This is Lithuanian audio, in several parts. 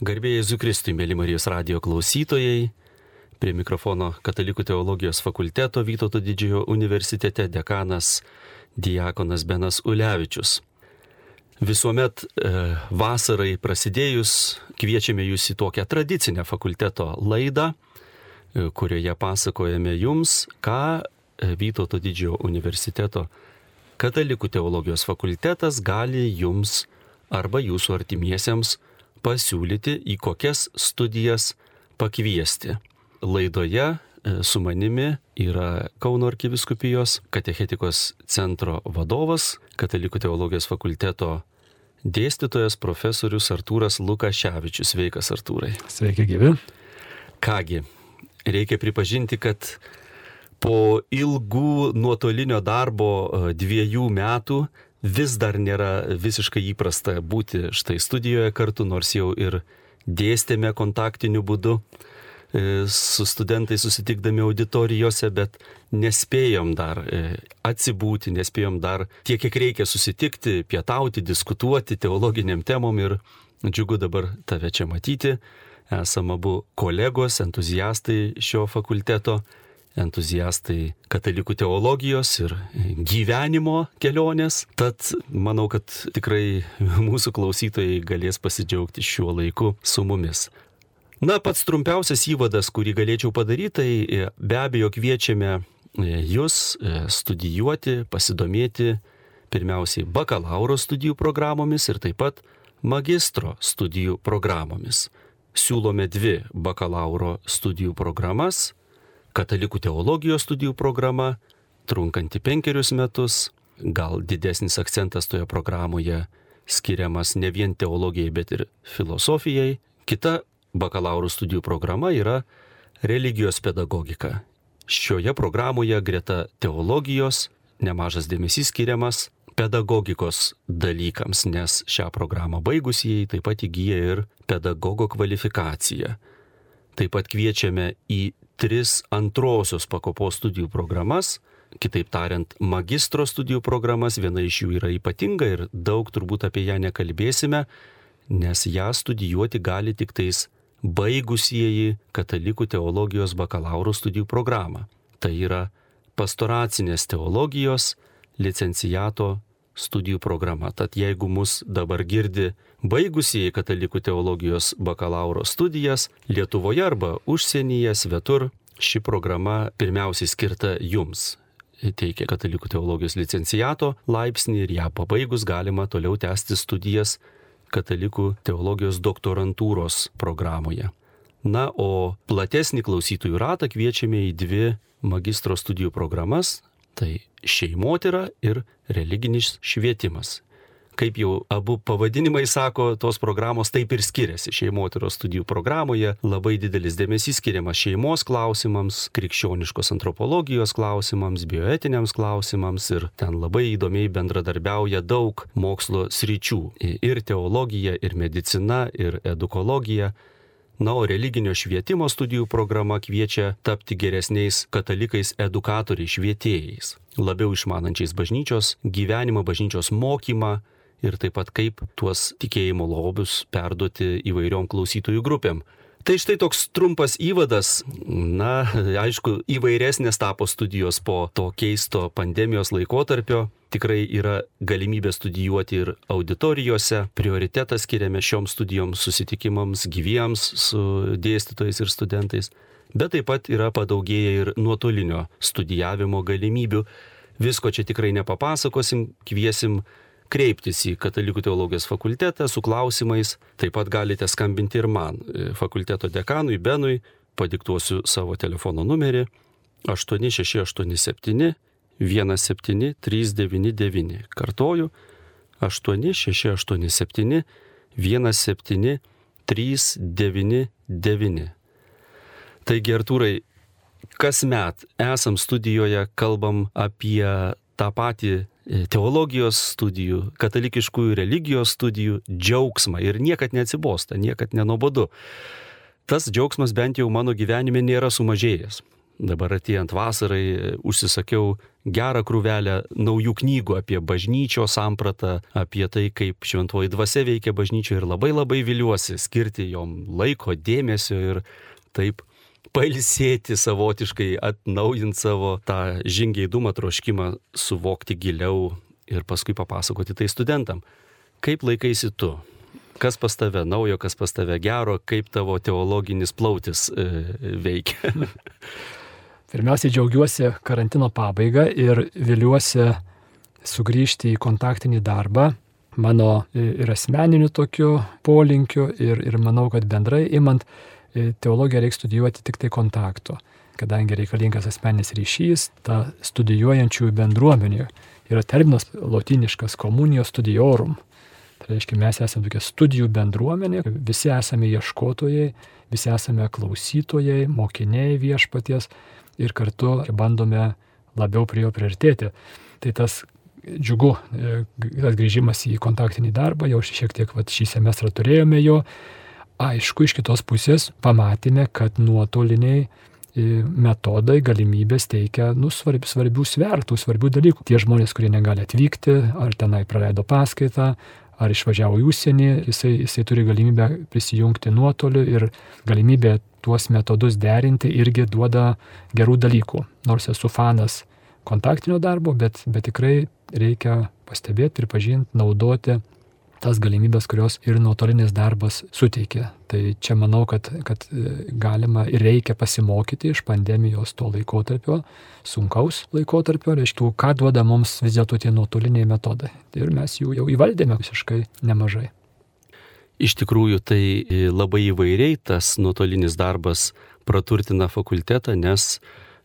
Garbėjai Zukristui, mėly Marijos radio klausytojai, prie mikrofono Katalikų teologijos fakulteto Vytauto didžiojo universitete dekanas Diakonas Benas Ulevičius. Visuomet e, vasarai prasidėjus kviečiame jūs į tokią tradicinę fakulteto laidą, e, kurioje pasakojame jums, ką e, Vytauto didžiojo universiteto Katalikų teologijos fakultetas gali jums arba jūsų artimiesiems pasiūlyti, į kokias studijas pakviesti. Laidoje e, su manimi yra Kauno arkiviskupijos katechetikos centro vadovas, Katalikų teologijos fakulteto dėstytojas profesorius Artūras Lukaševičius. Sveikas, Artūrai. Sveiki, gyvi. Kągi, reikia pripažinti, kad po ilgų nuotolinio darbo e, dviejų metų vis dar nėra visiškai įprasta būti štai studijoje kartu, nors jau ir dėstėme kontaktiniu būdu e, su studentais susitikdami auditorijose, bet nespėjom dar e, atsibūti, nespėjom dar tiek, kiek reikia susitikti, pietauti, diskutuoti teologiniam temom ir džiugu dabar tave čia matyti. Esame abu kolegos, entuziastai šio fakulteto entuziastai katalikų teologijos ir gyvenimo kelionės. Tad manau, kad tikrai mūsų klausytojai galės pasidžiaugti šiuo laiku su mumis. Na, pats trumpiausias įvadas, kurį galėčiau padaryti, tai be abejo kviečiame jūs studijuoti, pasidomėti pirmiausiai bakalauro studijų programomis ir taip pat magistro studijų programomis. Siūlome dvi bakalauro studijų programas katalikų teologijos studijų programa, trunkanti penkerius metus, gal didesnis akcentas toje programoje skiriamas ne vien teologijai, bet ir filosofijai. Kita bakalauro studijų programa yra religijos pedagogika. Šioje programoje greta teologijos nemažas dėmesys skiriamas pedagogikos dalykams, nes šią programą baigusieji taip pat įgyja ir pedagogo kvalifikaciją. Taip pat kviečiame į tris antrosios pakopos studijų programas, kitaip tariant, magistro studijų programas, viena iš jų yra ypatinga ir daug turbūt apie ją nekalbėsime, nes ją studijuoti gali tik tais baigusieji katalikų teologijos bakalauro studijų programą. Tai yra pastoracinės teologijos licencijato studijų programa. Tad jeigu mus dabar girdi baigusieji katalikų teologijos bakalauro studijas Lietuvoje arba užsienyje, svetur, ši programa pirmiausiai skirta jums. Teikia katalikų teologijos licencijato laipsnį ir ją pabaigus galima toliau tęsti studijas katalikų teologijos doktorantūros programoje. Na, o platesnį klausytojų ratą kviečiame į dvi magistro studijų programas Tai šeimotyra ir religinis švietimas. Kaip jau abu pavadinimai sako, tos programos taip ir skiriasi. Šeimotyros studijų programoje labai didelis dėmesys skiriamas šeimos klausimams, krikščioniškos antropologijos klausimams, bioetiniams klausimams ir ten labai įdomiai bendradarbiauja daug mokslo sričių. Ir teologija, ir medicina, ir edukologija. Na, o religinio švietimo studijų programa kviečia tapti geresniais katalikais edukatoriais, švietėjais, labiau išmanančiais bažnyčios gyvenimą, bažnyčios mokymą ir taip pat kaip tuos tikėjimo lobius perduoti įvairiom klausytojų grupėm. Tai štai toks trumpas įvadas. Na, aišku, įvairesnės tapo studijos po to keisto pandemijos laikotarpio. Tikrai yra galimybė studijuoti ir auditorijose. Prioritetą skiriame šioms studijoms, susitikimams gyviems su dėstytojais ir studentais. Bet taip pat yra padaugėję ir nuotolinio studijavimo galimybių. Visko čia tikrai nepapasakosim, kviesim kreiptis į Katalikų teologijos fakultetą su klausimais. Taip pat galite skambinti ir man, e, fakulteto dekanui Benui, padiktuosiu savo telefono numerį 8687 17399. Kartoju 8687 17399. Taigi, Artūrai, kasmet esam studijoje, kalbam apie tą patį e, teologijos studijų, katalikiškųjų religijos studijų džiaugsmą ir niekad neatsibosta, niekad nenobodu. Tas džiaugsmas bent jau mano gyvenime nėra sumažėjęs. Dabar atėjant vasarai užsisakiau gerą krūvelę naujų knygų apie bažnyčio sampratą, apie tai, kaip šventoji dvasia veikia bažnyčioje ir labai labai viliuosi skirti jom laiko, dėmesio ir taip pailsėti savotiškai, atnaujinti savo tą žingeidumą, troškimą, suvokti giliau ir paskui papasakoti tai studentam. Kaip laikaisi tu? Kas pas tave naujo, kas pas tave gero, kaip tavo teologinis plautis e, veikia? Pirmiausia, džiaugiuosi karantino pabaiga ir viliuosi sugrįžti į kontaktinį darbą. Mano ir asmeniniu tokiu polinkiu ir, ir manau, kad bendrai imant e, teologiją reikia studijuoti tik tai kontakto, kadangi reikalingas asmeninis ryšys, ta studijuojančiųjų bendruomenė yra terminas lotiniškas komunijos studiorum. Tai reiškia, mes esame tokia studijų bendruomenė, visi esame ieškotojai, visi esame klausytojai, mokiniai viešpaties ir kartu bandome labiau prie jo priartėti. Tai tas džiugu, e, tas grįžimas į kontaktinį darbą, jau šiek tiek vat, šį semestrą turėjome jo. Aišku, iš kitos pusės pamatėme, kad nuotoliniai metodai, galimybės teikia nu, svarb, svarbių svertų, svarbių dalykų. Tie žmonės, kurie negali atvykti, ar tenai praleido paskaitą, ar išvažiavo į užsienį, jisai, jisai turi galimybę prisijungti nuotoliu ir galimybę tuos metodus derinti irgi duoda gerų dalykų. Nors esu fanas kontaktinio darbo, bet, bet tikrai reikia pastebėti, pripažinti, naudoti tas galimybės, kurios ir nuotolinis darbas suteikia. Tai čia manau, kad, kad e, galima ir reikia pasimokyti iš pandemijos to laikotarpio, sunkaus laikotarpio, reiškia, ką duoda mums vis dėlto tie nuotoliniai metodai. Ir mes jų jau įvaldėme visiškai nemažai. Iš tikrųjų, tai e, labai įvairiai tas nuotolinis darbas praturtina fakultetą, nes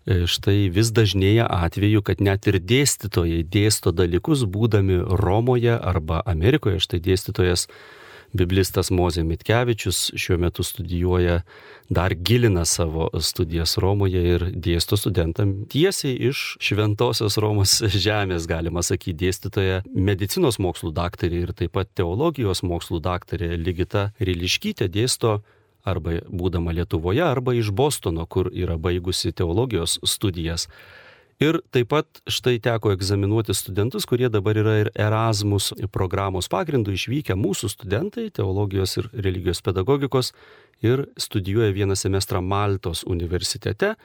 E, štai vis dažnėja atveju, kad net ir dėstytojai dėsto dalykus būdami Romoje arba Amerikoje. Štai dėstytojas biblistas Mozė Mitkevičius šiuo metu studijuoja, dar gilina savo studijas Romoje ir dėsto studentam tiesiai iš Šventojios Romos žemės, galima sakyti, dėstytoja medicinos mokslų daktarė ir taip pat teologijos mokslų daktarė Ligita Riliškytė dėsto arba būdama Lietuvoje, arba iš Bostono, kur yra baigusi teologijos studijas. Ir taip pat štai teko egzaminuoti studentus, kurie dabar yra ir Erasmus programos pagrindų išvykę. Mūsų studentai teologijos ir religijos pedagogikos ir studijuoja vieną semestrą Maltos universitete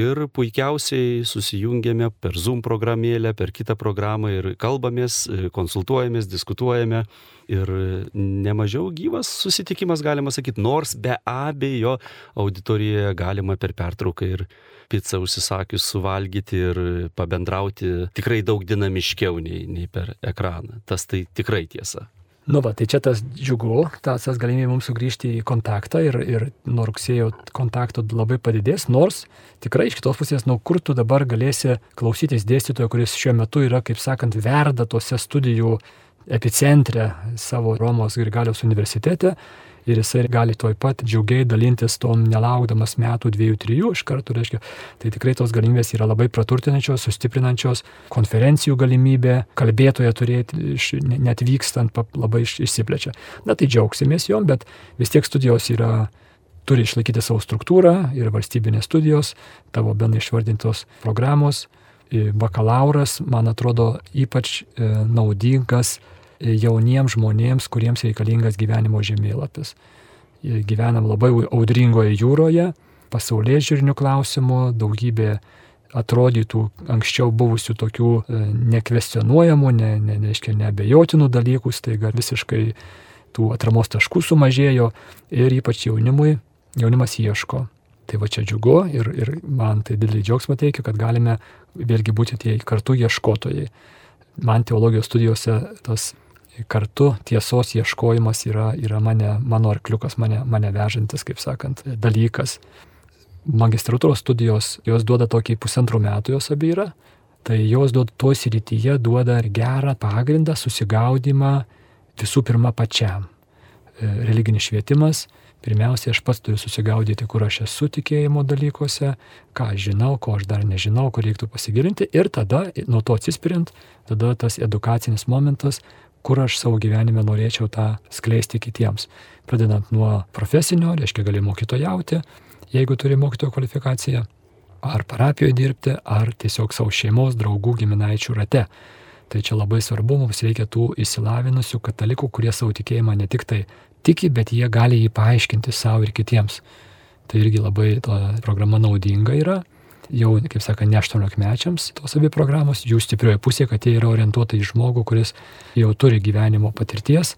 ir puikiausiai susijungiame per Zoom programėlę, per kitą programą ir kalbamės, konsultuojamės, diskutuojame ir nemažiau gyvas susitikimas, galima sakyti, nors be abejo auditorijoje galima per pertrauką ir pizzą užsisakius suvalgyti ir pabendrauti tikrai daug dinamiškiau nei, nei per ekraną. Tas tai tikrai tiesa. Nu, va, tai čia tas džiugu, tas, tas galimybė mums sugrįžti į kontaktą ir, ir nuo rugsėjo kontakto labai padidės, nors tikrai iš kitos pusės, nuo kur tu dabar galėsi klausytis dėstytojo, kuris šiuo metu yra, kaip sakant, verda tose studijų epicentre savo Romos Grigaliaus universitete ir jisai gali toj pat džiugiai dalintis tom nelaukdamas metų, dviejų, trijų iš karto, reiškia, tai tikrai tos galimybės yra labai praturtinančios, sustiprinančios, konferencijų galimybė, kalbėtoje turėti, iš, net vykstant labai išsiplečia. Na tai džiaugsimės jom, bet vis tiek studijos yra turi išlaikyti savo struktūrą ir valstybinės studijos, tavo bendrai išvardintos programos. Bakalauras, man atrodo, ypač e, naudingas jauniems žmonėms, kuriems reikalingas gyvenimo žemėlapis. Gyvenam labai audringoje jūroje, pasaulyje žiūrinių klausimų, daugybė atrodytų anksčiau buvusių tokių e, nekvestionuojamų, ne, ne, neaiškiai neabejotinų dalykų, staiga visiškai tų atramos taškų sumažėjo ir ypač jaunimui, jaunimas ieško. Tai va čia džiugu ir, ir man tai didelį džiaugsmą teikia, kad galime vėlgi būti tie kartu ieškotojai. Man teologijos studijose tas kartu tiesos ieškojimas yra, yra mane, mano arkliukas, mane, mane vežantis, kaip sakant, dalykas. Magistratūros studijos, jos duoda tokį pusantrų metų, jos abi yra, tai jos duoda to srityje, duoda ir gerą pagrindą, susigaudimą visų pirma pačiam. E, religinis švietimas, pirmiausia, aš pats turiu susigaudyti, kur aš esu tikėjimo dalykuose, ką aš žinau, ko aš dar nežinau, kur reiktų pasigilinti ir tada, nuo to atsispirint, tada tas edukacinis momentas, kur aš savo gyvenime norėčiau tą skleisti kitiems. Pradedant nuo profesinio, reiškia gali mokytojauti, jeigu turi mokytojo kvalifikaciją, ar parapijoje dirbti, ar tiesiog savo šeimos, draugų, giminaičių rate. Tai čia labai svarbu, mums reikia tų įsilavinusių katalikų, kurie savo tikėjimą ne tik tai tiki, bet jie gali jį paaiškinti savo ir kitiems. Tai irgi labai ta programa naudinga yra. Jau, kaip sako, ne 18 mečiams tos abi programos, jų stiprioji pusė, kad jie yra orientuota į žmogų, kuris jau turi gyvenimo patirties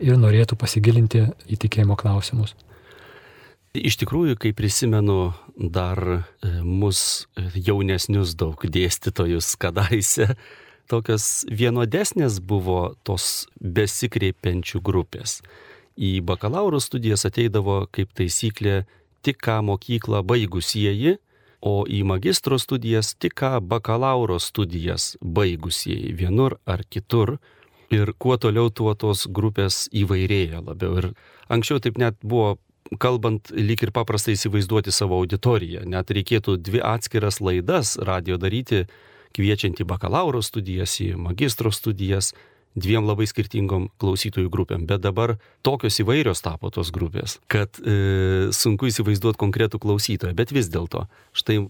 ir norėtų pasigilinti į tikėjimo klausimus. Iš tikrųjų, kai prisimenu dar e, mus jaunesnius daug dėstytojus kadaise, tokios vienodesnės buvo tos besikreipiančių grupės. Į bakalauro studijas ateidavo kaip taisyklė tik ką mokyklą baigusieji, o į magistro studijas tik ką bakalauro studijas baigusieji vienur ar kitur. Ir kuo toliau, tuo tos grupės įvairėja labiau. Ir anksčiau taip net buvo kalbant, lyg ir paprastai įsivaizduoti savo auditoriją. Net reikėtų dvi atskiras laidas radio daryti kviečiant į bakalauro studijas, į magistro studijas, dviem labai skirtingom klausytojų grupėm. Bet dabar tokios įvairios tapo tos grupės, kad e, sunku įsivaizduoti konkretų klausytoją. Bet vis dėlto, štai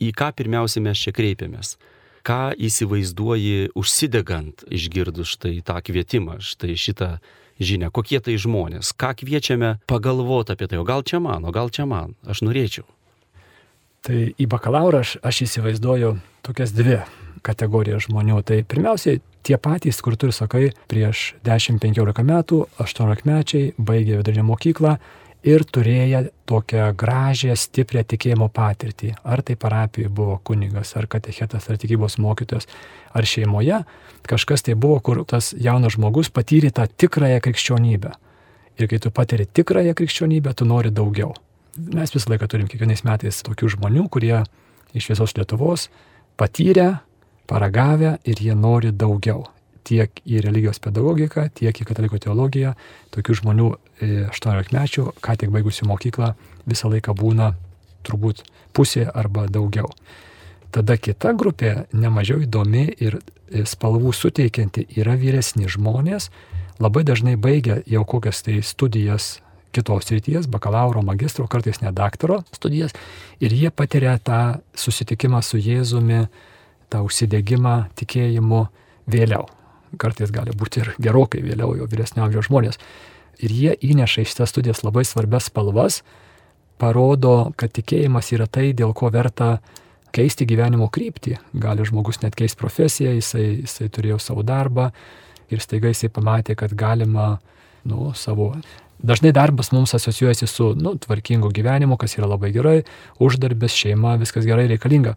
į ką pirmiausia mes čia kreipiamės. Ką įsivaizduoji užsidegant išgirdus štai tą kvietimą, štai šitą žinią, kokie tai žmonės, ką kviečiame pagalvoti apie tai, o gal čia man, o gal čia man, aš norėčiau. Tai į bakalaurą aš, aš įsivaizduoju tokias dvi kategorijas žmonių. Tai pirmiausiai tie patys, kur tu ir sakai, prieš 10-15 metų, 18 mečiai, baigė vidurinę mokyklą ir turėję tokią gražią, stiprią tikėjimo patirtį. Ar tai parapijoje buvo kunigas, ar katechetas, ar tikybos mokytojas, ar šeimoje. Kažkas tai buvo, kur tas jaunas žmogus patyrė tą tikrąją krikščionybę. Ir kai tu patiri tikrąją krikščionybę, tu nori daugiau. Mes visą laiką turim kiekvienais metais tokių žmonių, kurie iš visos Lietuvos patyrę, paragavę ir jie nori daugiau. Tiek į religijos pedagogiką, tiek į katalikų teologiją. Tokių žmonių 18 e, ką tik baigusių mokyklą, visą laiką būna turbūt pusė arba daugiau. Tada kita grupė, nemažiau įdomi ir e, spalvų suteikianti, yra vyresni žmonės, labai dažnai baigia jau kokias tai studijas kitos ryties, bakalauro, magistro, kartais net daktaro studijas, ir jie patiria tą susitikimą su Jėzumi, tą užsidėgymą tikėjimu vėliau. Kartais gali būti ir gerokai vėliau, jau vyresnio amžiaus žmonės. Ir jie įneša į šitas studijas labai svarbias spalvas, parodo, kad tikėjimas yra tai, dėl ko verta keisti gyvenimo kryptį. Gali žmogus net keisti profesiją, jisai, jisai turėjo savo darbą ir staiga jisai pamatė, kad galima nu, savo Dažnai darbas mums asocijuojasi su nu, tvarkingu gyvenimu, kas yra labai gerai, uždarbis, šeima, viskas gerai reikalinga.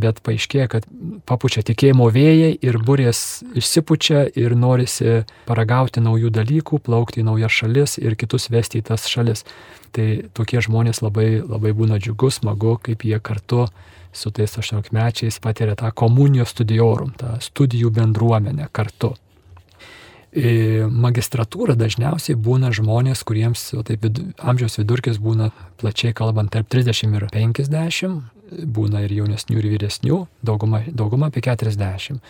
Bet paaiškėja, kad papučia tikėjimo vėjai ir burės išsipučia ir norisi paragauti naujų dalykų, plaukti į naujas šalis ir kitus vesti į tas šalis. Tai tokie žmonės labai, labai būna džiugus, smagu, kaip jie kartu su tais 18 mečiais patiria tą komunijos studiorum, tą studijų bendruomenę kartu magistratūra dažniausiai būna žmonės, kuriems taip, vid, amžiaus vidurkis būna plačiai kalbant tarp 30 ir 50, būna ir jaunesnių ir vyresnių, dauguma, dauguma apie 40.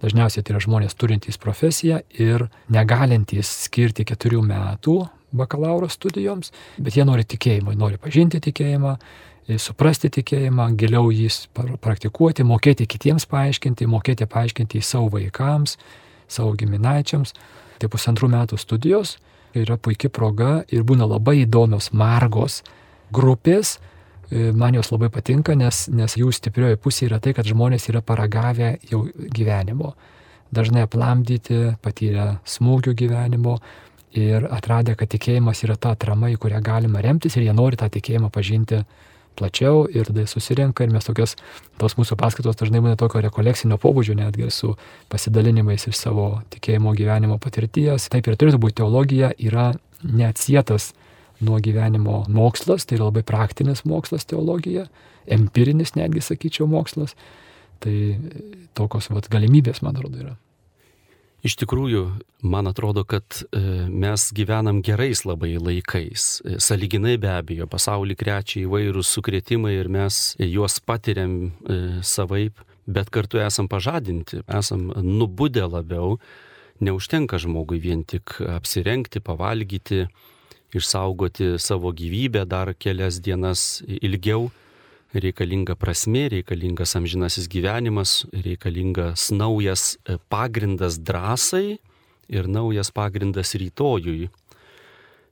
Dažniausiai tai yra žmonės turintys profesiją ir negalintys skirti keturių metų bakalauro studijoms, bet jie nori tikėjimo, nori pažinti tikėjimą, suprasti tikėjimą, giliau jį praktikuoti, mokėti kitiems paaiškinti, mokėti paaiškinti savo vaikams, savo giminaičiams. Tai pusantrų metų studijos yra puikia proga ir būna labai įdomios, margos grupės. E, man jos labai patinka, nes, nes jų stiprioji pusė yra tai, kad žmonės yra paragavę jau gyvenimo. Dažnai aplamdyti, patyrę smūgių gyvenimo ir atradę, kad tikėjimas yra ta atrama, į kurią galima remtis ir jie nori tą tikėjimą pažinti plačiau ir tada susirenka ir mes tokios, tos mūsų paskaitos dažnai būna tokio rekolekcinio pobūdžio, netgi su pasidalinimais iš savo tikėjimo gyvenimo patirties. Taip ir turėtų būti teologija, yra neatsietas nuo gyvenimo mokslas, tai yra labai praktinis mokslas teologija, empirinis netgi sakyčiau mokslas. Tai tokios vat, galimybės, man atrodo, yra. Iš tikrųjų, man atrodo, kad e, mes gyvenam gerais labai laikais. E, saliginai be abejo, pasaulį krečia įvairūs sukretimai ir mes juos patiriam e, savaip, bet kartu esam pažadinti, esam nubudę labiau. Neužtenka žmogui vien tik apsirengti, pavalgyti, išsaugoti savo gyvybę dar kelias dienas ilgiau. Reikalinga prasme, reikalingas amžinasis gyvenimas, reikalingas naujas e, pagrindas drąsai ir naujas pagrindas rytojui.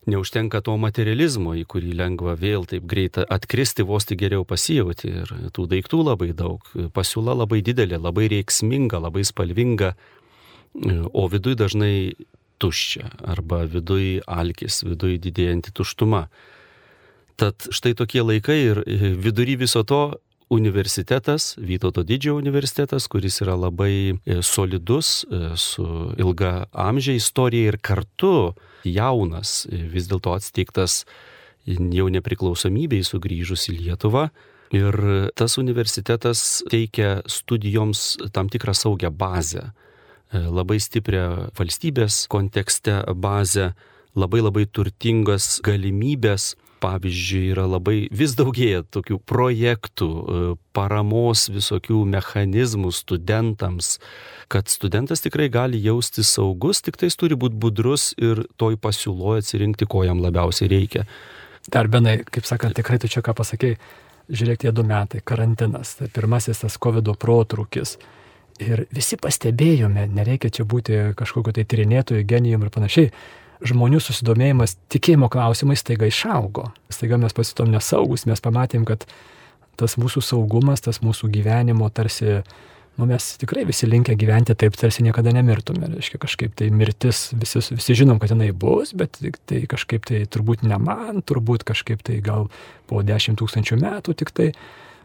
Neužtenka to materializmo, į kurį lengva vėl taip greitai atkristi, vos tik geriau pasijauti. Ir tų daiktų labai daug, pasiūla labai didelė, labai reiksminga, labai spalvinga, o viduj dažnai tuščia arba viduj alkis, viduj didėjanti tuštuma. Tad štai tokie laikai ir vidury viso to universitetas, Vytauto didžiojo universitetas, kuris yra labai e, solidus, e, su ilga amžia istorija ir kartu jaunas, e, vis dėlto atsteigtas jau nepriklausomybei sugrįžus į Lietuvą. Ir tas universitetas teikia studijoms tam tikrą saugią bazę, labai stiprią valstybės kontekste bazę, labai labai turtingas galimybės pavyzdžiui, yra labai vis daugėja tokių projektų, e, paramos visokių mechanizmų studentams, kad studentas tikrai gali jausti saugus, tik tai turi būti budrus ir toj pasiūloje atsirinkti, ko jam labiausiai reikia. Dar benai, kaip sakant, tikrai tu čia ką pasakėjai, žiūrėk, tie du metai, karantinas, tai pirmasis tas COVID protrukis. Ir visi pastebėjome, nereikia čia būti kažkokiu tai tyrinėtojų, genijum ir panašiai žmonių susidomėjimas tikėjimo klausimais staiga išaugo. Staiga mes pasitom nesaugus, mes pamatėm, kad tas mūsų saugumas, tas mūsų gyvenimo tarsi, nu mes tikrai visi linkę gyventi taip, tarsi niekada nemirtume. Reiškia, kažkaip tai mirtis, visi, visi žinom, kad jinai bus, bet tai kažkaip tai turbūt ne man, turbūt kažkaip tai gal po dešimt tūkstančių metų tik tai.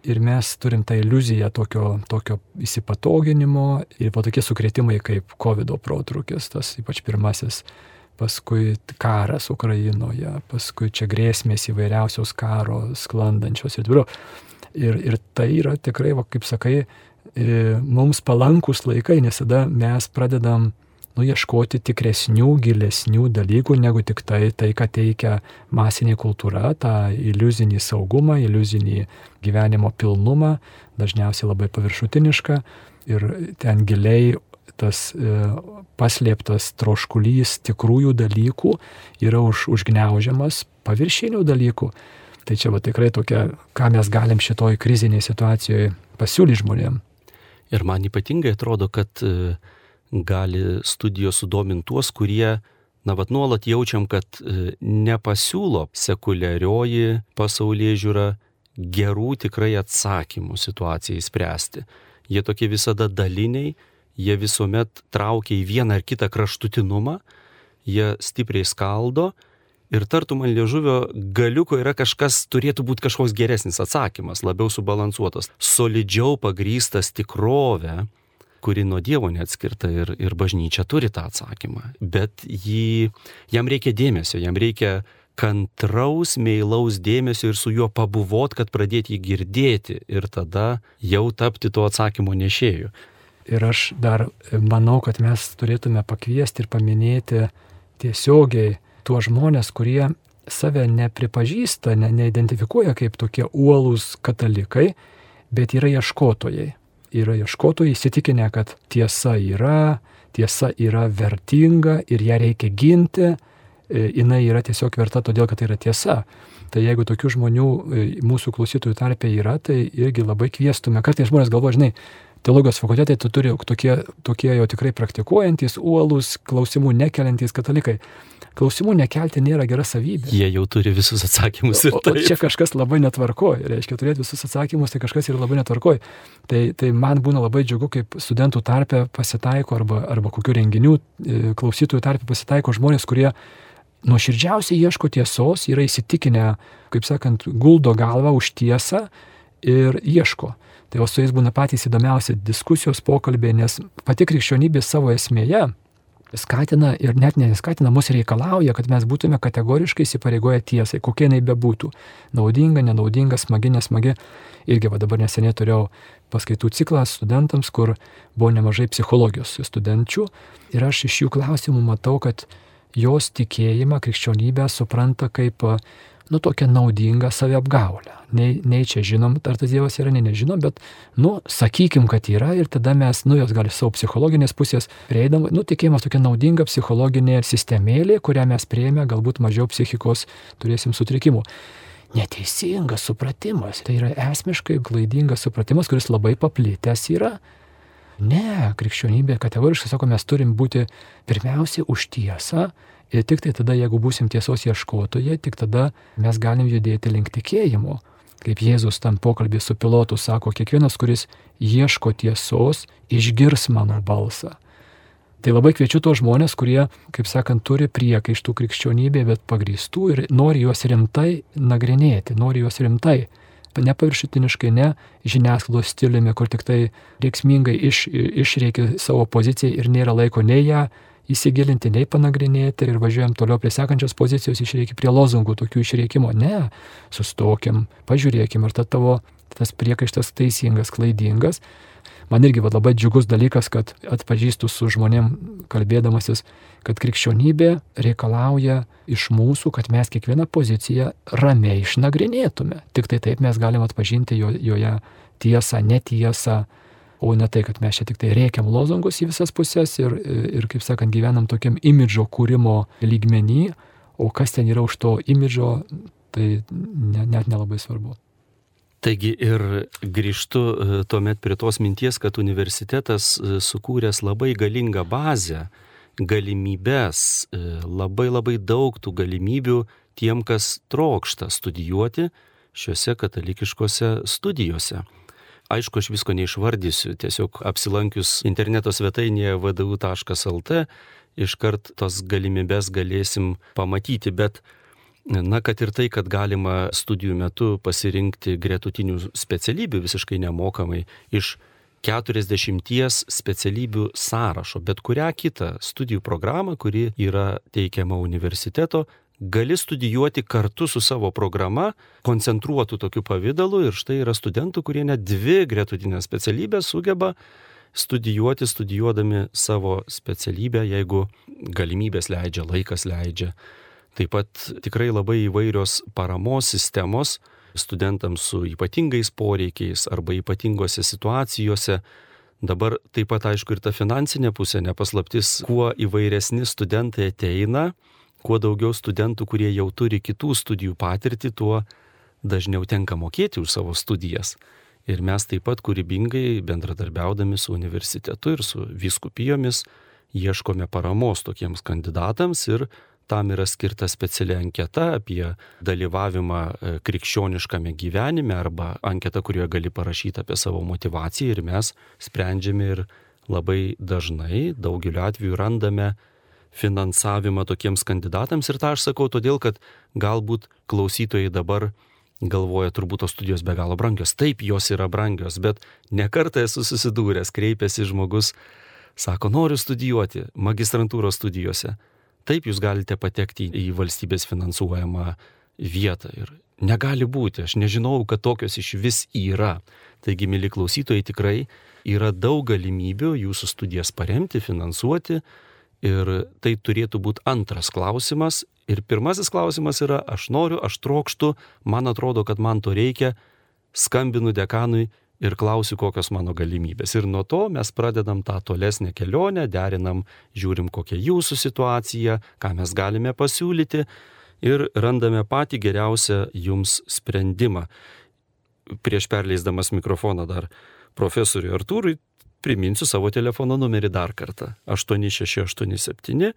Ir mes turim tą iliuziją tokio, tokio įsipatoginimo ir po tokie sukretimai kaip COVID protrukis, tas ypač pirmasis paskui karas Ukrainoje, paskui čia grėsmės įvairiausios karo sklandančios ir toliau. Ir, ir tai yra tikrai, va, kaip sakai, e, mums palankus laikai, nes tada mes pradedam nu, ieškoti tikresnių, gilesnių dalykų negu tik tai, tai ką teikia masinė kultūra, tą iliuzinį saugumą, iliuzinį gyvenimo pilnumą, dažniausiai labai paviršutinišką ir ten giliai tas e, paslėptas troškulys tikrųjų dalykų yra už, užgneužiamas paviršinių dalykų. Tai čia va tikrai tokia, ką mes galim šitoj kriziniai situacijoje pasiūlyti žmonėm. Ir man ypatingai atrodo, kad e, gali studijos sudominti tuos, kurie, na, vad nuolat jaučiam, kad e, nepasiūlo sekuliarioji pasaulyje žiūra gerų tikrai atsakymų situacijai spręsti. Jie tokie visada daliniai jie visuomet traukia į vieną ar kitą kraštutinumą, jie stipriai skaldo ir tartum ant liežuvio galiuko yra kažkas, turėtų būti kažkoks geresnis atsakymas, labiau subalansuotas, solidžiau pagrystas tikrovę, kuri nuo Dievo neatskirta ir, ir bažnyčia turi tą atsakymą. Bet jį, jam reikia dėmesio, jam reikia kantraus, meilaus dėmesio ir su juo pabuvot, kad pradėti jį girdėti ir tada jau tapti to atsakymo nešėjų. Ir aš dar manau, kad mes turėtume pakviesti ir paminėti tiesiogiai tuos žmonės, kurie save nepripažįsta, ne, neidentifikuoja kaip tokie uolūs katalikai, bet yra ieškotojai. Yra ieškotojai įsitikinę, kad tiesa yra, tiesa yra vertinga ir ją reikia ginti, e, jinai yra tiesiog verta todėl, kad tai yra tiesa. Tai jeigu tokių žmonių e, mūsų klausytojų tarpe yra, tai irgi labai kviestume. Kartais žmonės galvoja, žinai, teologijos fakultetai tu turi tokie, tokie jau tikrai praktikuojantis, uolus, klausimų nekeliantys katalikai. Klausimų nekelti nėra gera savybė. Jie jau turi visus atsakymus ir tai. O čia kažkas labai netvarkoja. Reiškia, turėti visus atsakymus, tai kažkas yra labai netvarkoja. Tai, tai man būna labai džiugu, kaip studentų tarpe pasitaiko arba, arba kokių renginių e, klausytojų tarpe pasitaiko žmonės, kurie nuoširdžiausiai ieško tiesos, yra įsitikinę, kaip sakant, guldo galvą už tiesą ir ieško. Tai o su jais būna patys įdomiausi diskusijos pokalbiai, nes pati krikščionybė savo esmėje skatina ir net neskatina, mus reikalauja, kad mes būtume kategoriškai įsipareigoję tiesai, kokia jinai bebūtų. Naudinga, nenaudinga, smagi, nesmagi. Irgi va dabar neseniai turėjau paskaitų ciklą studentams, kur buvo nemažai psichologijos studenčių ir aš iš jų klausimų matau, kad jos tikėjimą, krikščionybę supranta kaip nu, tokią naudingą saviapgaulę. Nei, nei čia žinom, ar tas Dievas yra, nei nežinom, bet, nu, sakykim, kad yra ir tada mes, nu, jos gali savo psichologinės pusės prieidam, nu, tikėjimas tokia naudinga psichologinė sistemėlė, kurią mes prieėmė, galbūt mažiau psichikos turėsim sutrikimų. neteisingas supratimas. Tai yra esmiškai klaidingas supratimas, kuris labai paplitęs yra. Ne, krikščionybė kategoriškai sako, mes turim būti pirmiausia už tiesą ir tik tai tada, jeigu būsim tiesos ieškotojai, tik tada mes galim judėti link tikėjimo. Kaip Jėzus tam pokalbį su pilotu sako, kiekvienas, kuris ieško tiesos, išgirs mano balsą. Tai labai kviečiu tos žmonės, kurie, kaip sakant, turi priekaištų krikščionybė, bet pagrįstų ir nori juos rimtai nagrinėti, nori juos rimtai. Nepaviršutiniškai, ne žiniasklaidos stiliumi, kur tik tai reiksmingai iš, išreikia savo poziciją ir nėra laiko nei ją įsigilinti, nei panagrinėti ir važiuojam toliau prie sekančios pozicijos, išreikia prie lozungų tokių išreikimo. Ne, sustokim, pažiūrėkim, ar ta tavo tas priekaištas teisingas, klaidingas man irgi va, labai džiugus dalykas, kad atpažįstu su žmonėm kalbėdamasis, kad krikščionybė reikalauja iš mūsų, kad mes kiekvieną poziciją ramiai išnagrinėtume. Tik tai taip mes galime atpažinti jo, joje tiesą, netiesą, o ne tai, kad mes čia tik tai reikiam lozungus į visas pusės ir, ir kaip sakant, gyvenam tokiam imidžo kūrimo lygmenį, o kas ten yra už to imidžo, tai ne, net nelabai svarbu. Taigi ir grįžtu e, tuomet prie tos minties, kad universitetas e, sukūręs labai galingą bazę, galimybės, e, labai labai daug tų galimybių tiem, kas trokšta studijuoti šiuose katalikiškose studijose. Aišku, aš visko neišvardysiu, tiesiog apsilankius interneto svetainėje vdu.lt iškart tos galimybės galėsim pamatyti, bet Na, kad ir tai, kad galima studijų metu pasirinkti gretutinių specialybių visiškai nemokamai iš 40 specialybių sąrašo, bet kurią kitą studijų programą, kuri yra teikiama universiteto, gali studijuoti kartu su savo programa, koncentruotų tokiu pavydalu ir štai yra studentų, kurie net dvi gretutinės specialybės sugeba studijuoti, studijuodami savo specialybę, jeigu galimybės leidžia, laikas leidžia. Taip pat tikrai labai įvairios paramos sistemos studentams su ypatingais poreikiais arba ypatingose situacijose. Dabar taip pat aišku ir ta finansinė pusė nepaslaptis, kuo įvairesni studentai ateina, kuo daugiau studentų, kurie jau turi kitų studijų patirtį, tuo dažniau tenka mokėti už savo studijas. Ir mes taip pat kūrybingai bendradarbiaudami su universitetu ir su viskupijomis ieškome paramos tokiems kandidatams ir Tam yra skirta speciali anketa apie dalyvavimą e, krikščioniškame gyvenime arba anketa, kurioje gali parašyti apie savo motivaciją ir mes sprendžiame ir labai dažnai, daugeliu atveju randame finansavimą tokiems kandidatams ir tą aš sakau todėl, kad galbūt klausytojai dabar galvoja, turbūt tos studijos be galo brangios. Taip, jos yra brangios, bet nekartą esu susidūręs, kreipėsi žmogus, sako, noriu studijuoti magistrantūros studijose. Taip jūs galite patekti į valstybės finansuojamą vietą ir negali būti, aš nežinau, kad tokios iš vis yra. Taigi, mėly klausytojai, tikrai yra daug galimybių jūsų studijas paremti, finansuoti ir tai turėtų būti antras klausimas. Ir pirmasis klausimas yra, aš noriu, aš trokštų, man atrodo, kad man to reikia, skambinu dekanui ir klausiu, kokios mano galimybės. Ir nuo to mes pradedam tą tolesnę kelionę, derinam, žiūrim, kokia jūsų situacija, ką mes galime pasiūlyti ir randame patį geriausią jums sprendimą. Prieš perleisdamas mikrofoną dar profesoriui Artūrui priminsiu savo telefono numerį dar kartą. 8687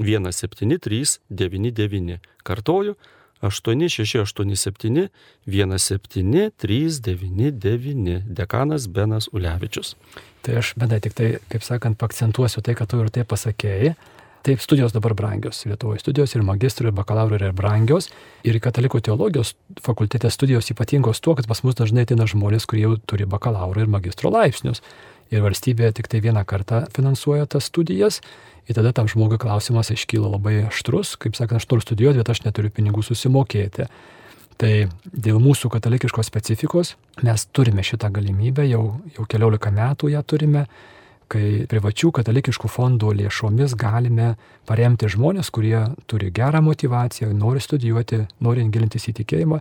173 99. Kartoju 8687 17399 dekanas Benas Ulevičius. Tai aš bendrai tik tai, kaip sakant, pakcentuosiu tai, kad tu ir tai pasakėjai. Taip, studijos dabar brangios. Lietuvoje studijos ir magistro, ir bakalauro yra brangios. Ir katalikų teologijos fakultete studijos ypatingos tuo, kad pas mus dažnai ateina žmonės, kurie jau turi bakalauro ir magistro laipsnius. Ir valstybė tik tai vieną kartą finansuoja tas studijas Ir tada tam žmogui klausimas iškyla labai aštrus, kaip sakant, aš noriu studijuoti, bet aš neturiu pinigų susimokėti. Tai dėl mūsų katalikiškos specifikos mes turime šitą galimybę, jau, jau keliolika metų ją turime, kai privačių katalikiškų fondų lėšomis galime paremti žmonės, kurie turi gerą motivaciją, nori studijuoti, nori gilintis į tikėjimą.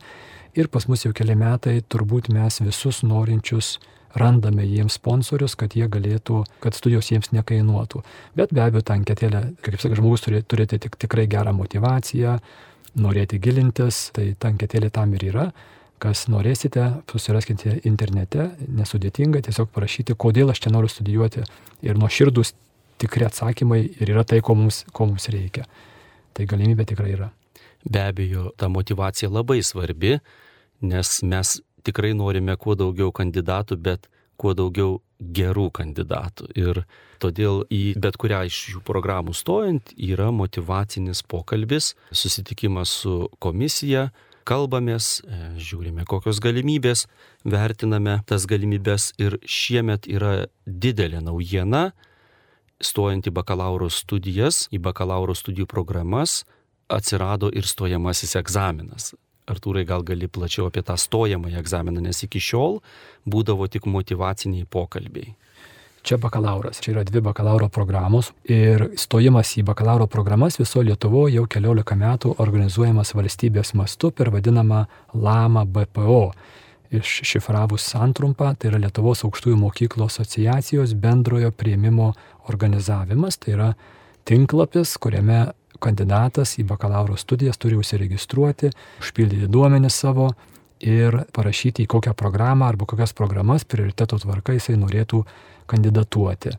Ir pas mus jau keli metai turbūt mes visus norinčius randame jiems sponsorius, kad jie galėtų, kad studijos jiems nekainuotų. Bet be abejo, tą anketėlę, kaip sakai, žmogus turi turėti tik, tikrai gerą motivaciją, norėti gilintis, tai tanketėlė tam ir yra. Kas norėsite, susiraskite internete, nesudėtinga, tiesiog parašyti, kodėl aš čia noriu studijuoti. Ir nuo širdus tikri atsakymai ir yra tai, ko mums, ko mums reikia. Tai galimybė tikrai yra. Be abejo, ta motivacija labai svarbi, nes mes tikrai norime kuo daugiau kandidatų, bet kuo daugiau gerų kandidatų. Ir todėl į bet kurią iš šių programų stojant yra motivacinis pokalbis, susitikimas su komisija, kalbamės, e, žiūrime, kokios galimybės, vertiname tas galimybės ir šiemet yra didelė naujiena, stojant į bakalauro studijas, į bakalauro studijų programas, atsirado ir stojamasis egzaminas. Artūrai, gal gali plačiau apie tą stojamąjį egzaminą, nes iki šiol būdavo tik motivaciniai pokalbiai. Čia bakalauras, čia yra dvi bakalauro programos ir stojimas į bakalauro programas viso Lietuvoje jau keliolika metų organizuojamas valstybės mastu per vadinamą LAMA BPO. Iššifravus santrumpą, tai yra Lietuvos aukštųjų mokyklų asociacijos bendrojo prieimimo organizavimas, tai yra tinklapis, kuriame kandidatas į bakalauro studijas turi užsiregistruoti, užpildyti duomenis savo ir parašyti į kokią programą arba kokias programas prioriteto tvarka jisai norėtų kandidatuoti.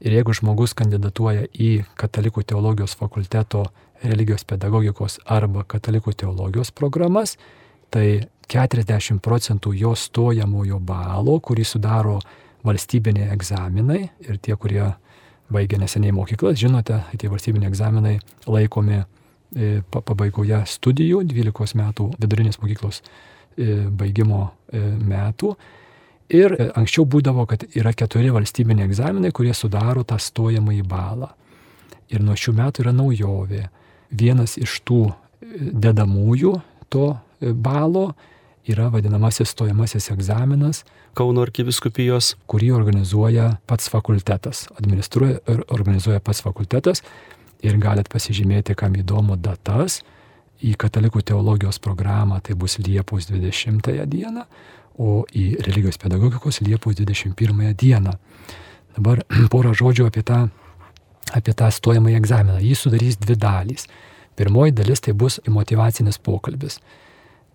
Ir jeigu žmogus kandidatuoja į Katalikų teologijos fakulteto religijos pedagogikos arba Katalikų teologijos programas, tai 40 procentų jo stojamojo balo, kurį sudaro valstybiniai egzaminai ir tie, kurie baigę neseniai mokyklas, žinote, tie valstybiniai egzaminai laikomi e, pabaigoje studijų, 12 metų vidurinės mokyklos e, baigimo e, metų. Ir anksčiau būdavo, kad yra keturi valstybiniai egzaminai, kurie sudaro tą stojamąjį balą. Ir nuo šių metų yra naujovė. Vienas iš tų dedamųjų to balo yra vadinamasis stojamasis egzaminas. Kauno arkiviskupijos. Kurį organizuoja pats fakultetas. Administruoja ir organizuoja pats fakultetas. Ir galit pasižymėti, kam įdomu datas. Į katalikų teologijos programą tai bus Liepos 20 dieną, o į religijos pedagogikos Liepos 21 dieną. Dabar porą žodžių apie tą, apie tą stojamąjį egzaminą. Jį sudarys dvi dalys. Pirmoji dalis tai bus motivacinis pokalbis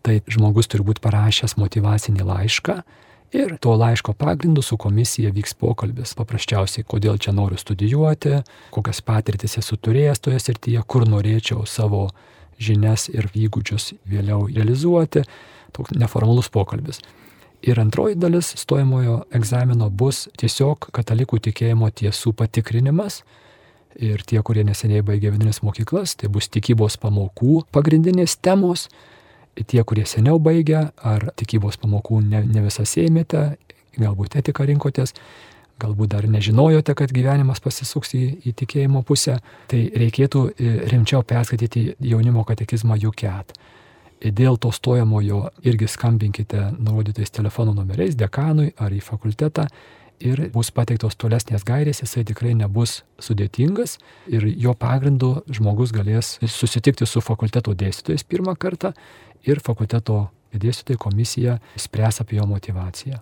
tai žmogus turi būti parašęs motivacinį laišką ir to laiško pagrindu su komisija vyks pokalbis. Paprasčiausiai, kodėl čia noriu studijuoti, kokias patirtis esu turėjęs toje srityje, kur norėčiau savo žinias ir įgūdžius vėliau realizuoti. Toks neformalus pokalbis. Ir antroji dalis stojamojo egzamino bus tiesiog katalikų tikėjimo tiesų patikrinimas. Ir tie, kurie neseniai baigė vidinės mokyklas, tai bus tikybos pamokų pagrindinės temos tie, kurie seniau baigė, ar tikybos pamokų ne, ne visas ėmėte, galbūt etiką rinkotės, galbūt dar nežinojote, kad gyvenimas pasisuks į, į tikėjimo pusę, tai reikėtų e, rimčiau perskaityti jaunimo katekizmą Juket. Dėl to stojamojo irgi skambinkite nurodytais telefono numeriais dekanui ar į fakultetą ir bus pateiktos tolesnės gairės, jisai tikrai nebus sudėtingas ir jo pagrindu žmogus galės susitikti su fakulteto dėstytojais pirmą kartą ir fakulteto dėstytojai komisija spręs apie jo motivaciją.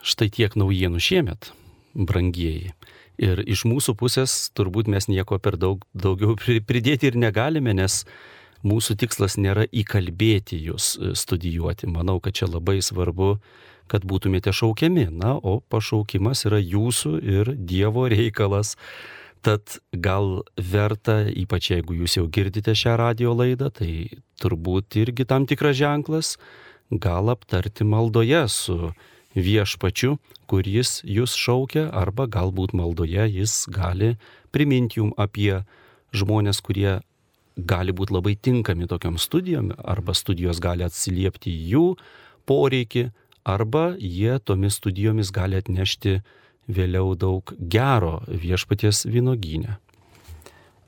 Štai tiek naujienų šiemet, brangieji. Ir iš mūsų pusės turbūt mes nieko per daug daugiau pridėti ir negalime, nes mūsų tikslas nėra įkalbėti jūs studijuoti. Manau, kad čia labai svarbu, kad būtumėte šaukiami. Na, o pašaukimas yra jūsų ir Dievo reikalas. Tad gal verta, ypač jeigu jūs jau girdite šią radio laidą, tai turbūt irgi tam tikras ženklas, gal aptarti maldoje su viešpačiu, kuris jūs šaukia, arba galbūt maldoje jis gali priminti jum apie žmonės, kurie gali būti labai tinkami tokiam studijom, arba studijos gali atsiliepti jų poreikį, arba jie tomis studijomis gali atnešti vėliau daug gero viešpaties vynogynę.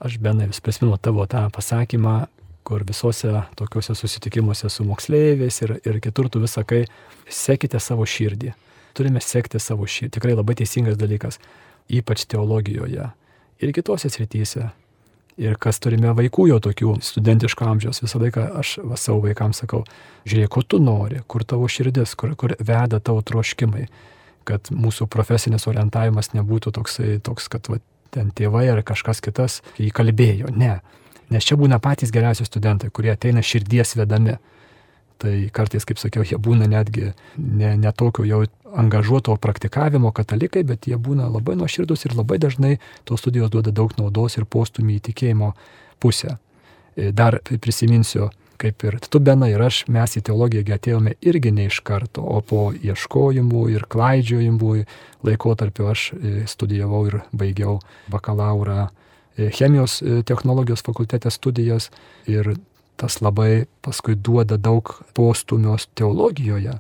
Aš benai vis prisimenu tavo tą pasakymą, kur visose tokiuose susitikimuose su moksleiviais ir, ir kitur tu vis sakai, sekite savo širdį. Turime sekti savo širdį. Tikrai labai teisingas dalykas, ypač teologijoje ir kitose srityse. Ir kas turime vaikų jau tokių studentiško amžiaus, visą laiką aš va, savo vaikams sakau, žiūrėk, ko tu nori, kur tavo širdis, kur, kur veda tavo troškimai kad mūsų profesinis orientavimas nebūtų toksai, toks, kad va, ten tėvai ar kažkas kitas įkalbėjo. Ne. Nes čia būna patys geriausi studentai, kurie ateina širdies vedami. Tai kartais, kaip sakiau, jie būna netgi ne, ne tokio jau angažuoto praktikavimo katalikai, bet jie būna labai nuoširdus ir labai dažnai tos studijos duoda daug naudos ir postumį į tikėjimo pusę. E, dar prisiminsiu, kaip ir tu, Bena, ir aš, mes į teologiją atėjome irgi ne iš karto, o po ieškojimų ir klaidžiojimų laikotarpio aš e, studijavau ir baigiau bakalaurą chemijos technologijos fakultete studijas ir tas labai paskui duoda daug postumios teologijoje.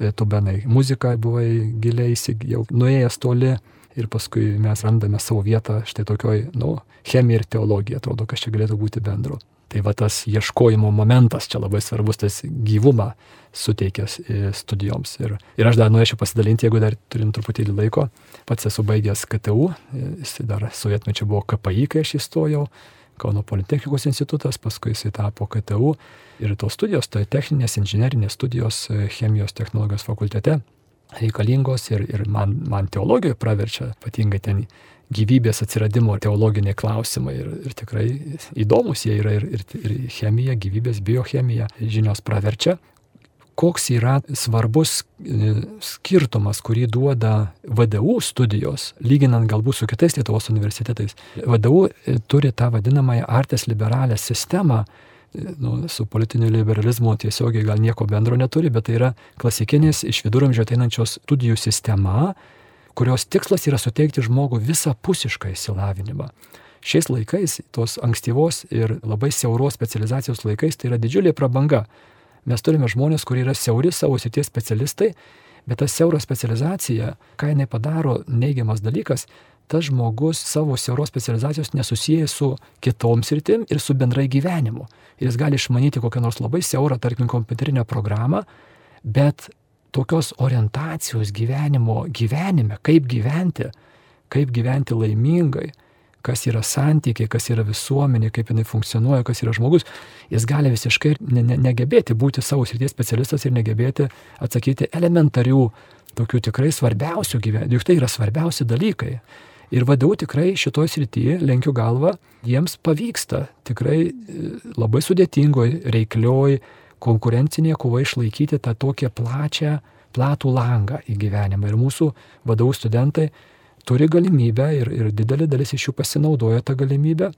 E, tu benai muziką buvai giliai, jau nuėjęs toli ir paskui mes randame savo vietą štai tokioj, nu, chemija ir teologija, atrodo, kas čia galėtų būti bendro. Tai va tas ieškojimo momentas čia labai svarbus, tas gyvumą suteikęs e, studijoms. Ir, ir aš dar norėčiau pasidalinti, jeigu dar turim truputėlį laiko. Pats esu baigęs KTU, e, jis dar sovietmečiu buvo KPI, kai aš įstojau. Kauno Politechnikos institutas, paskui jisai tapo KTU ir tos studijos, tai techninės inžinerinės studijos e, chemijos technologijos fakultete reikalingos ir, ir man, man teologijoje praverčia, ypatingai ten gyvybės atsiradimo teologiniai klausimai ir, ir tikrai įdomus jie yra ir, ir, ir chemija, gyvybės biochemija žinios praverčia koks yra svarbus e, skirtumas, kurį duoda VDU studijos, lyginant galbūt su kitais Lietuvos universitetais. VDU e, turi tą vadinamąją artes liberalę sistemą, e, nu, su politiniu liberalizmu tiesiogiai gal nieko bendro neturi, bet tai yra klasikinės iš viduramžio ateinančios studijų sistema, kurios tikslas yra suteikti žmogų visapusišką įsilavinimą. Šiais laikais, tos ankstyvos ir labai siauros specializacijos laikais, tai yra didžiulė prabanga Mes turime žmonės, kurie yra siauri savo sities specialistai, bet ta siauro specializacija, ką jinai padaro, neigiamas dalykas, tas žmogus savo siauros specializacijos nesusijęs su kitom sritim ir su bendrai gyvenimu. Jis gali išmanyti kokią nors labai siaurą, tarkim, kompiuterinę programą, bet tokios orientacijos gyvenimo gyvenime, kaip gyventi, kaip gyventi laimingai, kas yra santykiai, kas yra visuomenė, kaip jinai funkcionuoja, kas yra žmogus, jis gali visiškai ne, ne, negebėti būti savo srities specialistas ir negebėti atsakyti elementarių, tokių tikrai svarbiausių gyvenimų, juk tai yra svarbiausi dalykai. Ir vadovau tikrai šitoje srityje, lenkiu galvą, jiems pavyksta tikrai e, labai sudėtingoj, reiklioj, konkurencinėje kovoje išlaikyti tą tokią plačią, platų langą į gyvenimą. Ir mūsų vadovų studentai turi galimybę ir, ir didelė dalis iš jų pasinaudoja tą galimybę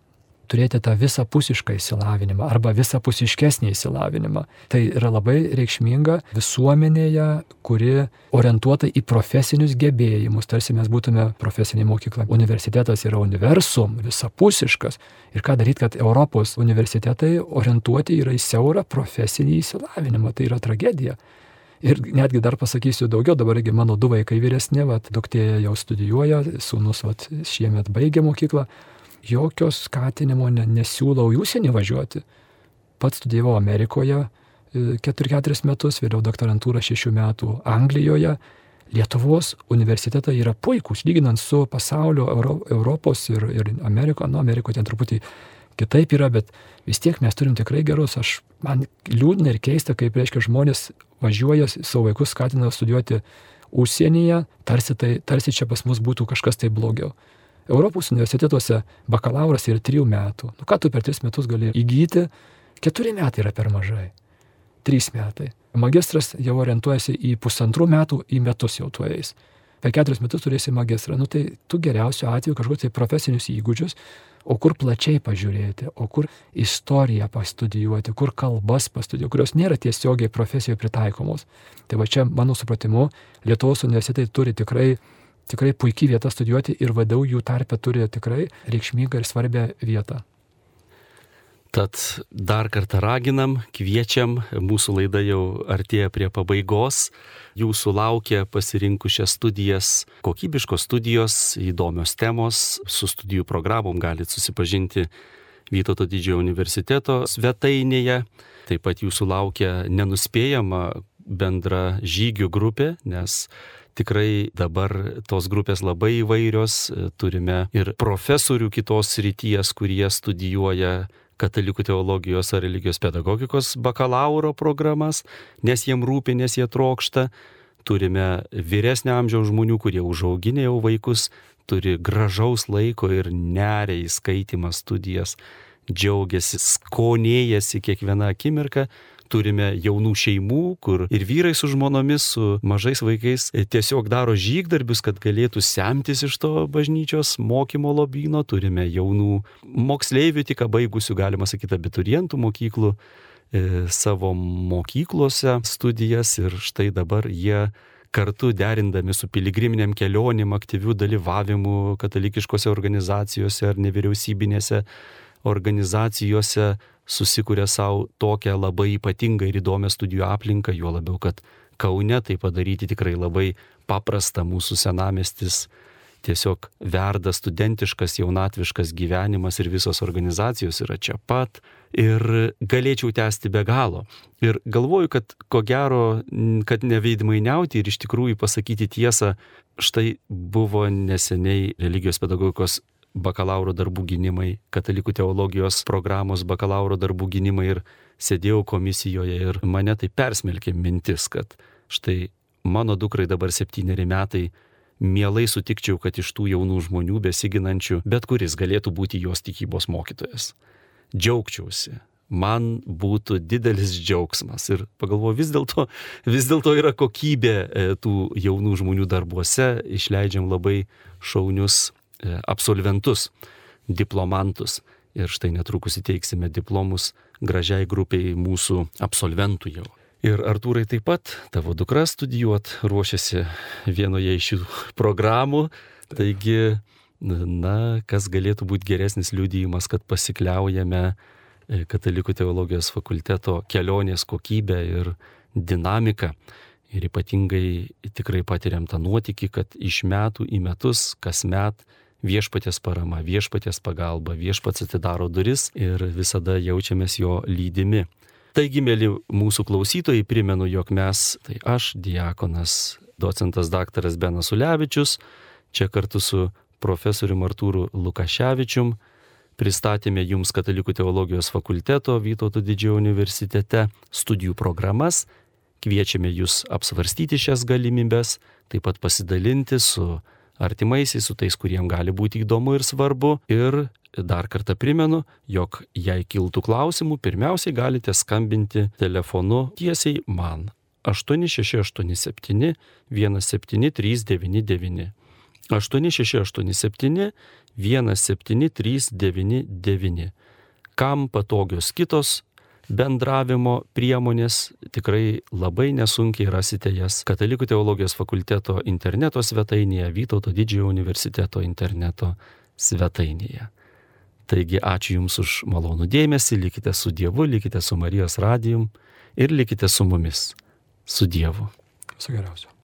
turėti tą visapusišką įsilavinimą arba visapusiškesnį įsilavinimą. Tai yra labai reikšminga visuomenėje, kuri orientuota į profesinius gebėjimus, tarsi mes būtume profesinė mokykla. Universitetas yra universum, visapusiškas. Ir ką daryti, kad Europos universitetai orientuoti yra į siaurą profesinį įsilavinimą. Tai yra tragedija. Ir netgi dar pasakysiu daugiau, dabargi mano du vaikai vyresni, vat, duktė jau studijuoja, sūnus vat, šiemet baigė mokyklą, jokio skatinimo ne, nesiūlau į užsienį važiuoti. Pats studijavau Amerikoje 4-4 e, metus, vėliau doktorantūrą 6 metų Anglijoje. Lietuvos universitetai yra puikūs, lyginant su pasaulio, Euro, Europos ir, ir Ameriko, nu, Amerikoje ten truputį kitaip yra, bet vis tiek mes turim tikrai gerus. Aš, man liūdna ir keista, kaip reiškia žmonės važiuoja savo vaikus, skatina studijuoti užsienyje, tarsi, tai, tarsi čia pas mus būtų kažkas tai blogiau. Europos universitetuose bakalauras yra trijų metų. Nu ką tu per tris metus gali įgyti? Keturi metai yra per mažai. Trys metai. Magistras jau orientuojasi į pusantrų metų, į metus jau tu eis per keturis metus turėsi magistrą. Nu, tai tu geriausiu atveju kažkokius tai profesinius įgūdžius, o kur plačiai pažiūrėti, o kur istoriją pastudijuoti, kur kalbas pastudijuoti, kurios nėra tiesiogiai profesijoje pritaikomos. Tai va čia, mano supratimu, Lietuvos universitetai turi tikrai, tikrai puikiai vietą studijuoti ir vadau jų tarpe turi tikrai reikšmingą ir svarbę vietą. Tad dar kartą raginam, kviečiam, mūsų laida jau artėja prie pabaigos. Jūsų laukia pasirinkų šias studijas, kokybiškos studijos, įdomios temos, su studijų programom galite susipažinti Vytauto didžiojo universiteto svetainėje. Taip pat jūsų laukia nenuspėjama bendra žygių grupė, nes tikrai dabar tos grupės labai įvairios, turime ir profesorių kitos ryties, kurie studijuoja katalikų teologijos ar religijos pedagogikos bakalauro programas, nes jiem rūpi, nes jie trokšta. Turime vyresnio amžiaus žmonių, kurie užauginė jau vaikus, turi gražaus laiko ir neria į skaitimą studijas, džiaugiasi, skonėjasi kiekvieną akimirką turime jaunų šeimų, kur ir vyrai su žmonomis, su mažais vaikais tiesiog daro žygdarbius, kad galėtų semtis iš to bažnyčios mokymo lobino. Turime jaunų moksleivių, tik baigusių, galima sakyti, abiturientų mokyklų e, savo mokyklose studijas ir štai dabar jie kartu derindami su piligriminiam kelionėm, aktyvių dalyvavimų katalikiškose organizacijose ar nevyriausybinėse organizacijose susikuria savo tokią labai ypatingą ir įdomią studijų aplinką, juo labiau, kad Kaune tai padaryti tikrai labai paprasta mūsų senamestis. Tiesiog verda studentiškas, jaunatviškas gyvenimas ir visos organizacijos yra čia pat. Ir galėčiau tęsti be galo. Ir galvoju, kad ko gero, kad neveidmainiauti ir iš tikrųjų pasakyti tiesą, štai buvo neseniai religijos pedagogikos bakalauro darbų gynimai, katalikų teologijos programos bakalauro darbų gynimai ir sėdėjau komisijoje ir mane tai persmelkė mintis, kad štai mano dukrai dabar septyneri metai, mielai sutikčiau, kad iš tų jaunų žmonių besiginančių bet kuris galėtų būti jos tikybos mokytojas. Džiaugčiausi, man būtų didelis džiaugsmas. Ir pagalvoju, vis dėlto vis dėlto yra kokybė e, tų jaunų žmonių darbuose, išleidžiam labai šaunius absolventus, diplomantus. Ir štai netrukus įteiksime diplomus gražiai grupiai mūsų absolventų jau. Ir Artūrai taip pat, tavo dukra studijuot ruošiasi vienoje iš šių programų. Taigi, na, kas galėtų būti geresnis liudijimas, kad pasikliaujame e, Katalikų teologijos fakulteto kelionės kokybę ir dinamiką. Ir ypatingai tikrai patiriam tą nuotykį, kad iš metų į metus, kasmet viešpatės parama, viešpatės pagalba, viešpats atidaro duris ir visada jaučiamės jo lydimi. Taigi, mėly mūsų klausytojai, primenu, jog mes, tai aš, diakonas, docentas daktaras Benas Ulevičius, čia kartu su profesoriu Artūru Lukaševičium pristatėme jums Katalikų teologijos fakulteto Vytauto didžiojo universitete studijų programas, kviečiame jūs apsvarstyti šias galimybės, taip pat pasidalinti su artimaisiais, su tais, kuriem gali būti įdomu ir svarbu. Ir dar kartą primenu, jog jei kiltų klausimų, pirmiausiai galite skambinti telefonu tiesiai man 8687 17399. 8687 17399. Kam patogios kitos bendravimo priemonės, tikrai labai nesunkiai rasite jas Katalikų teologijos fakulteto interneto svetainėje, Vytauto didžiojo universiteto interneto svetainėje. Taigi ačiū Jums už malonų dėmesį, likite su Dievu, likite su Marijos radijum ir likite su mumis. Su Dievu. Viso geriausio.